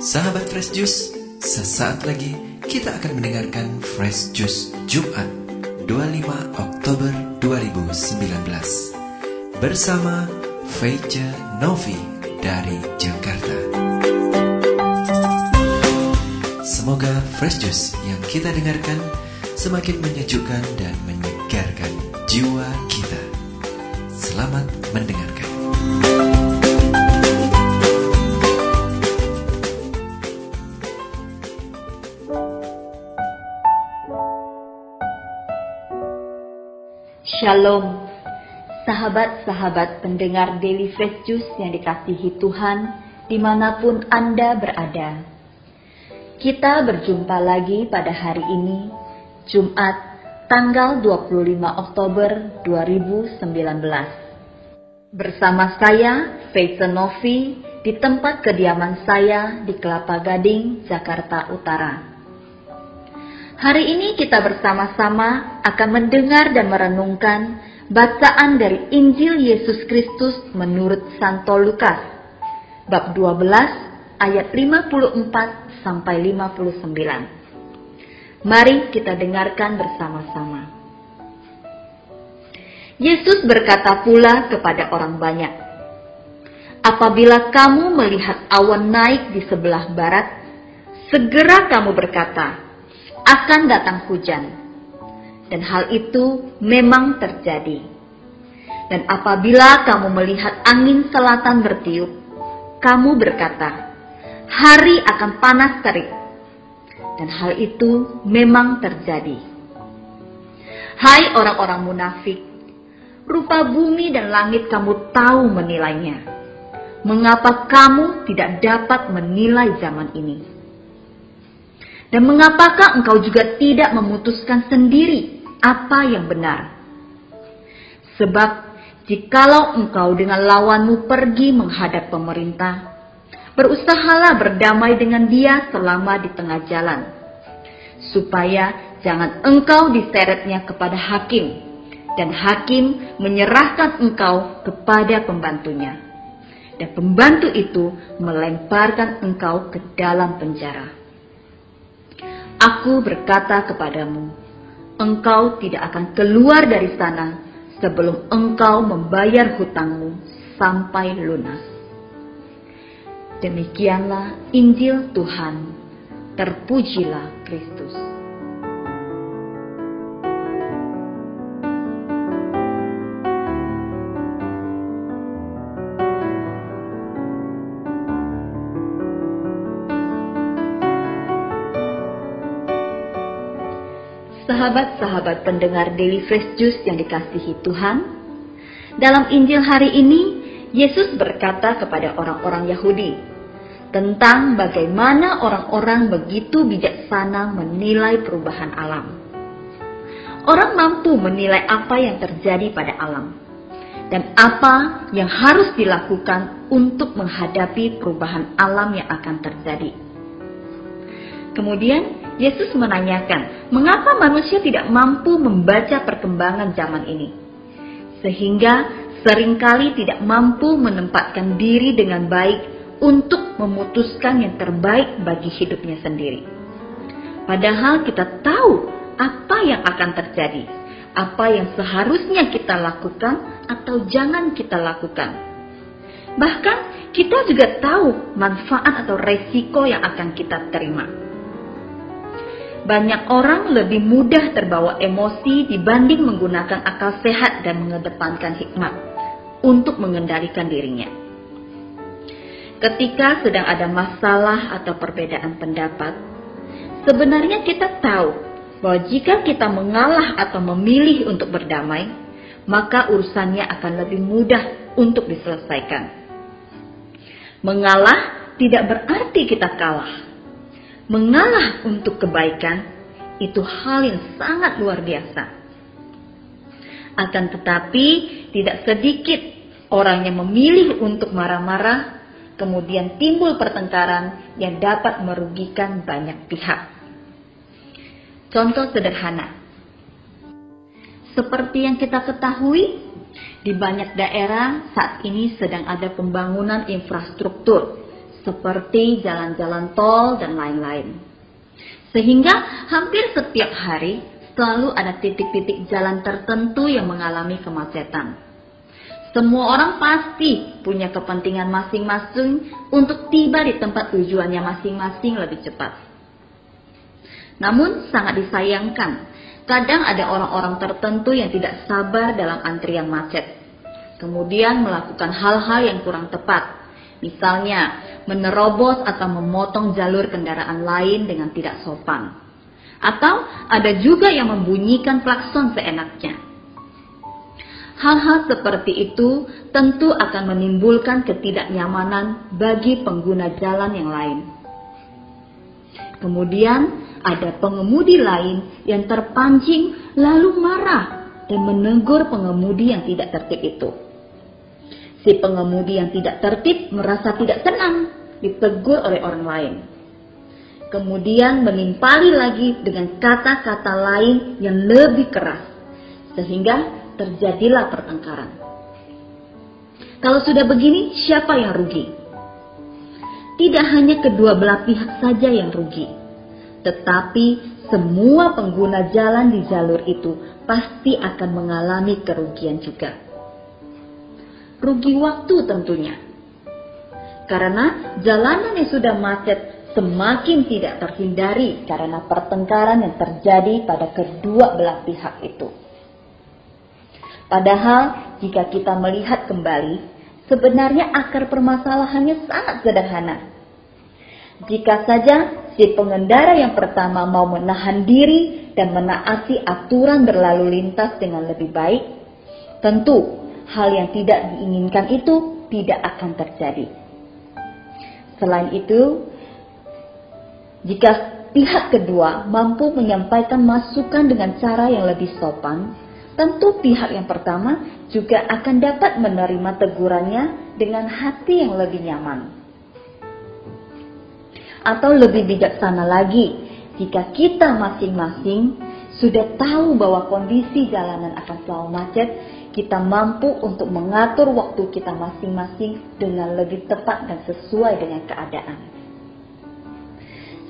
Sahabat Fresh Juice, sesaat lagi kita akan mendengarkan Fresh Juice Jumat 25 Oktober 2019 bersama Feja Novi dari Jakarta. Semoga Fresh Juice yang kita dengarkan semakin menyejukkan dan menyegarkan jiwa kita. Selamat mendengarkan. Shalom, sahabat-sahabat pendengar Daily Fresh Juice yang dikasihi Tuhan di mana pun Anda berada. Kita berjumpa lagi pada hari ini, Jumat tanggal 25 Oktober 2019. Bersama saya, Faith Novi, di tempat kediaman saya di Kelapa Gading, Jakarta Utara. Hari ini kita bersama-sama akan mendengar dan merenungkan bacaan dari Injil Yesus Kristus menurut Santo Lukas, bab 12 ayat 54 sampai 59. Mari kita dengarkan bersama-sama. Yesus berkata pula kepada orang banyak, "Apabila kamu melihat awan naik di sebelah barat, segera kamu berkata, akan datang hujan. Dan hal itu memang terjadi. Dan apabila kamu melihat angin selatan bertiup, kamu berkata, hari akan panas terik. Dan hal itu memang terjadi. Hai orang-orang munafik, rupa bumi dan langit kamu tahu menilainya. Mengapa kamu tidak dapat menilai zaman ini? Dan mengapakah engkau juga tidak memutuskan sendiri apa yang benar? Sebab jikalau engkau dengan lawanmu pergi menghadap pemerintah, berusahalah berdamai dengan dia selama di tengah jalan, supaya jangan engkau diseretnya kepada hakim, dan hakim menyerahkan engkau kepada pembantunya, dan pembantu itu melemparkan engkau ke dalam penjara. Aku berkata kepadamu, engkau tidak akan keluar dari sana sebelum engkau membayar hutangmu sampai lunas. Demikianlah Injil Tuhan. Terpujilah Kristus. Sahabat-sahabat pendengar Daily Fresh Juice yang dikasihi Tuhan, dalam Injil hari ini Yesus berkata kepada orang-orang Yahudi tentang bagaimana orang-orang begitu bijaksana menilai perubahan alam. Orang mampu menilai apa yang terjadi pada alam dan apa yang harus dilakukan untuk menghadapi perubahan alam yang akan terjadi. Kemudian Yesus menanyakan, mengapa manusia tidak mampu membaca perkembangan zaman ini? Sehingga sering kali tidak mampu menempatkan diri dengan baik untuk memutuskan yang terbaik bagi hidupnya sendiri. Padahal kita tahu apa yang akan terjadi, apa yang seharusnya kita lakukan atau jangan kita lakukan. Bahkan kita juga tahu manfaat atau resiko yang akan kita terima banyak orang lebih mudah terbawa emosi dibanding menggunakan akal sehat dan mengedepankan hikmat untuk mengendalikan dirinya. Ketika sedang ada masalah atau perbedaan pendapat, sebenarnya kita tahu bahwa jika kita mengalah atau memilih untuk berdamai, maka urusannya akan lebih mudah untuk diselesaikan. Mengalah tidak berarti kita kalah mengalah untuk kebaikan itu hal yang sangat luar biasa. Akan tetapi, tidak sedikit orang yang memilih untuk marah-marah, kemudian timbul pertengkaran yang dapat merugikan banyak pihak. Contoh sederhana, seperti yang kita ketahui, di banyak daerah saat ini sedang ada pembangunan infrastruktur seperti jalan-jalan tol dan lain-lain. Sehingga hampir setiap hari selalu ada titik-titik jalan tertentu yang mengalami kemacetan. Semua orang pasti punya kepentingan masing-masing untuk tiba di tempat tujuannya masing-masing lebih cepat. Namun sangat disayangkan, kadang ada orang-orang tertentu yang tidak sabar dalam antrian macet. Kemudian melakukan hal-hal yang kurang tepat. Misalnya, menerobos atau memotong jalur kendaraan lain dengan tidak sopan. Atau ada juga yang membunyikan klakson seenaknya Hal-hal seperti itu tentu akan menimbulkan ketidaknyamanan bagi pengguna jalan yang lain. Kemudian ada pengemudi lain yang terpancing lalu marah dan menegur pengemudi yang tidak tertib itu. Si pengemudi yang tidak tertib merasa tidak senang ditegur oleh orang lain. Kemudian menimpali lagi dengan kata-kata lain yang lebih keras. Sehingga terjadilah pertengkaran. Kalau sudah begini, siapa yang rugi? Tidak hanya kedua belah pihak saja yang rugi, tetapi semua pengguna jalan di jalur itu pasti akan mengalami kerugian juga. Rugi waktu tentunya. Karena jalanan yang sudah macet semakin tidak terhindari karena pertengkaran yang terjadi pada kedua belah pihak itu. Padahal jika kita melihat kembali, sebenarnya akar permasalahannya sangat sederhana. Jika saja si pengendara yang pertama mau menahan diri dan menaati aturan berlalu lintas dengan lebih baik, tentu hal yang tidak diinginkan itu tidak akan terjadi. Selain itu, jika pihak kedua mampu menyampaikan masukan dengan cara yang lebih sopan, tentu pihak yang pertama juga akan dapat menerima tegurannya dengan hati yang lebih nyaman. Atau lebih bijaksana lagi, jika kita masing-masing sudah tahu bahwa kondisi jalanan akan selalu macet, kita mampu untuk mengatur waktu kita masing-masing dengan lebih tepat dan sesuai dengan keadaan.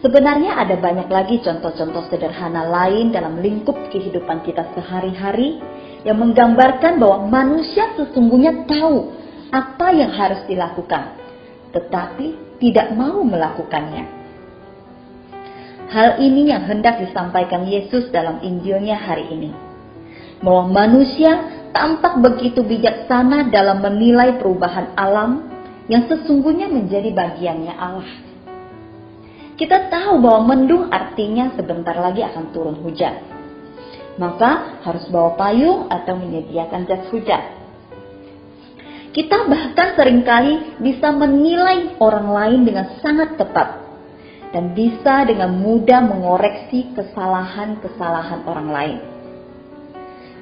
Sebenarnya ada banyak lagi contoh-contoh sederhana lain dalam lingkup kehidupan kita sehari-hari yang menggambarkan bahwa manusia sesungguhnya tahu apa yang harus dilakukan, tetapi tidak mau melakukannya. Hal ini yang hendak disampaikan Yesus dalam Injilnya hari ini. Bahwa manusia tampak begitu bijaksana dalam menilai perubahan alam yang sesungguhnya menjadi bagiannya Allah. Kita tahu bahwa mendung artinya sebentar lagi akan turun hujan. Maka harus bawa payung atau menyediakan jas hujan. Kita bahkan sering kali bisa menilai orang lain dengan sangat tepat dan bisa dengan mudah mengoreksi kesalahan-kesalahan orang lain.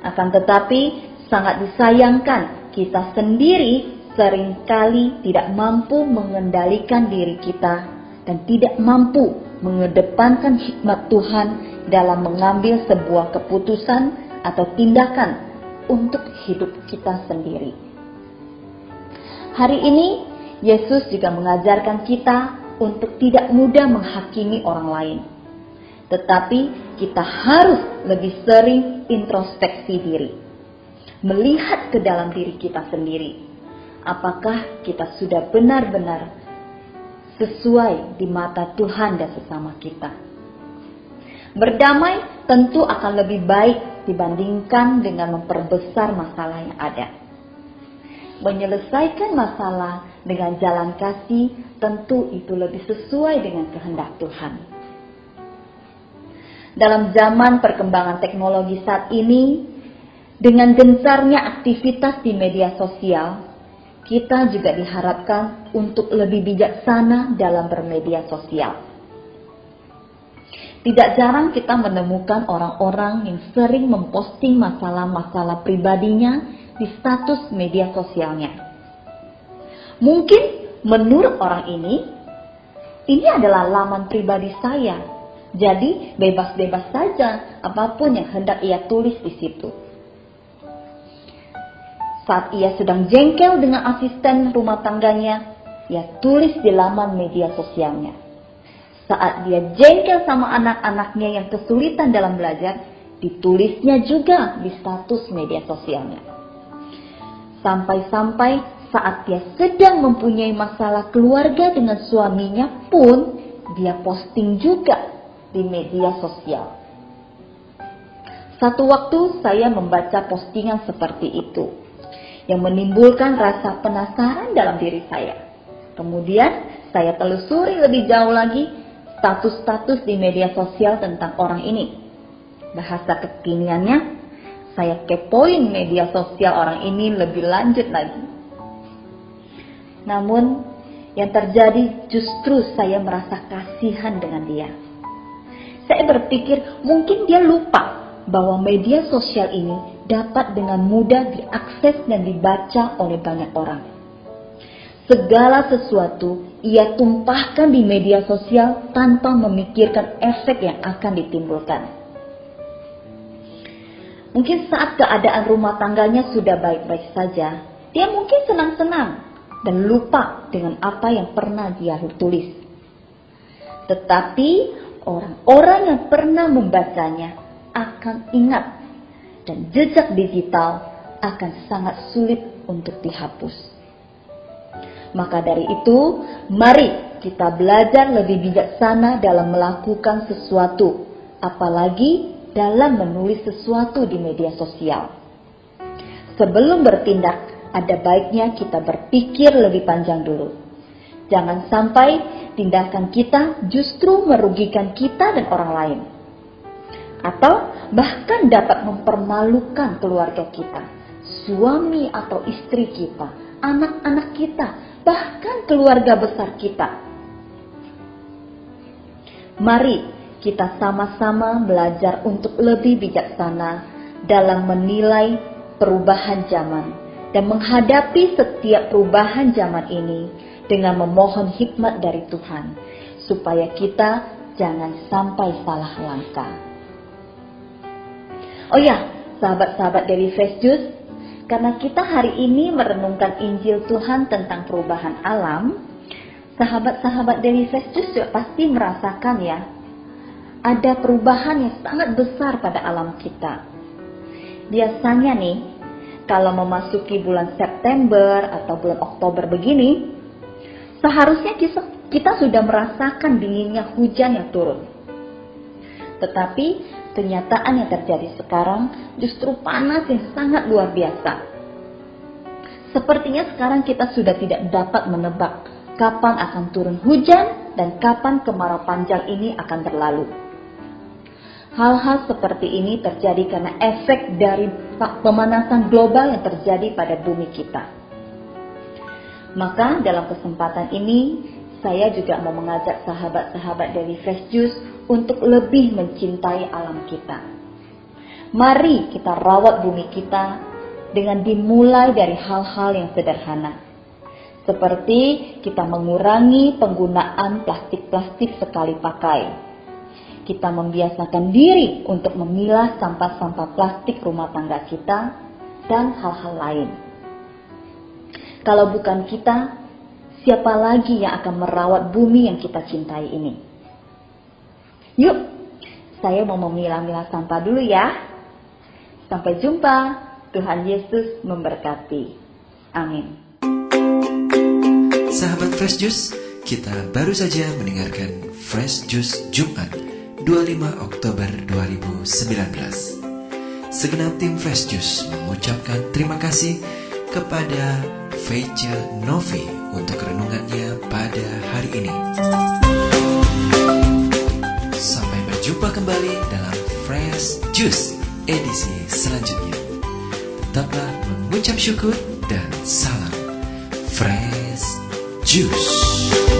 Akan tetapi sangat disayangkan. Kita sendiri sering kali tidak mampu mengendalikan diri kita dan tidak mampu mengedepankan hikmat Tuhan dalam mengambil sebuah keputusan atau tindakan untuk hidup kita sendiri. Hari ini, Yesus juga mengajarkan kita untuk tidak mudah menghakimi orang lain, tetapi kita harus lebih sering introspeksi diri, melihat ke dalam diri kita sendiri. Apakah kita sudah benar-benar sesuai di mata Tuhan dan sesama kita. Berdamai tentu akan lebih baik dibandingkan dengan memperbesar masalah yang ada. Menyelesaikan masalah dengan jalan kasih tentu itu lebih sesuai dengan kehendak Tuhan. Dalam zaman perkembangan teknologi saat ini, dengan gencarnya aktivitas di media sosial, kita juga diharapkan untuk lebih bijaksana dalam bermedia sosial. Tidak jarang kita menemukan orang-orang yang sering memposting masalah-masalah pribadinya di status media sosialnya. Mungkin menurut orang ini, ini adalah laman pribadi saya, jadi bebas-bebas saja apa pun yang hendak ia tulis di situ. Saat ia sedang jengkel dengan asisten rumah tangganya, ia tulis di laman media sosialnya. Saat dia jengkel sama anak-anaknya yang kesulitan dalam belajar, ditulisnya juga di status media sosialnya. Sampai-sampai saat dia sedang mempunyai masalah keluarga dengan suaminya pun, dia posting juga di media sosial. Satu waktu saya membaca postingan seperti itu yang menimbulkan rasa penasaran dalam diri saya. Kemudian saya telusuri lebih jauh lagi status-status di media sosial tentang orang ini. Bahasa kekiniannya, saya kepoin media sosial orang ini lebih lanjut lagi. Namun yang terjadi justru saya merasa kasihan dengan dia. Saya berpikir mungkin dia lupa bahwa media sosial ini dapat dengan mudah diakses dan dibaca oleh banyak orang. Segala sesuatu ia tumpahkan di media sosial tanpa memikirkan efek yang akan ditimbulkan. Mungkin saat keadaan rumah tangganya sudah baik-baik saja, dia mungkin senang-senang dan lupa dengan apa yang pernah dia tulis. Tetapi orang-orang yang pernah membacanya akan ingat dan jejak digital akan sangat sulit untuk dihapus. Maka dari itu, mari kita belajar lebih bijaksana dalam melakukan sesuatu, apalagi dalam menulis sesuatu di media sosial. Sebelum bertindak, ada baiknya kita berpikir lebih panjang dulu. Jangan sampai tindakan kita justru merugikan kita dan orang lain atau bahkan dapat mempermalukan keluarga kita, suami atau istri kita, anak-anak kita, bahkan keluarga besar kita. Mari kita sama-sama belajar untuk lebih bijaksana dalam menilai perubahan zaman dan menghadapi setiap perubahan zaman ini dengan memohon hikmat dari Tuhan supaya kita jangan sampai salah langkah. Oh ya, sahabat-sahabat dari Fresh Juice, karena kita hari ini merenungkan Injil Tuhan tentang perubahan alam, sahabat-sahabat dari Fresh Juice pasti merasakan ya, ada perubahan yang sangat besar pada alam kita. Biasanya nih, kalau memasuki bulan September atau bulan Oktober begini, seharusnya kita sudah merasakan dinginnya hujan yang turun. Tetapi kenyataan yang terjadi sekarang justru panas yang sangat luar biasa. Sepertinya sekarang kita sudah tidak dapat menebak kapan akan turun hujan dan kapan kemarau panjang ini akan berlalu. Hal-hal seperti ini terjadi karena efek dari pemanasan global yang terjadi pada bumi kita. Maka dalam kesempatan ini saya juga mau mengajak sahabat-sahabat dari Fresh Juice untuk lebih mencintai alam kita. Mari kita rawat bumi kita dengan dimulai dari hal-hal yang sederhana. Seperti kita mengurangi penggunaan plastik-plastik sekali pakai. Kita membiasakan diri untuk memilah sampah-sampah plastik rumah tangga kita dan hal-hal lain. Kalau bukan kita, siapa lagi yang akan merawat bumi yang kita cintai ini? Yuk, saya mau memilah-milah sampah dulu ya. Sampai jumpa. Tuhan Yesus memberkati. Amin. Sahabat Fresh Juice, kita baru saja mendengarkan Fresh Juice Jumat 25 Oktober 2019. Segenap tim Fresh Juice mengucapkan terima kasih kepada Feice Novi untuk renungannya pada hari ini. Juice edisi selanjutnya. Tetaplah mengucap syukur dan salam Fresh Juice.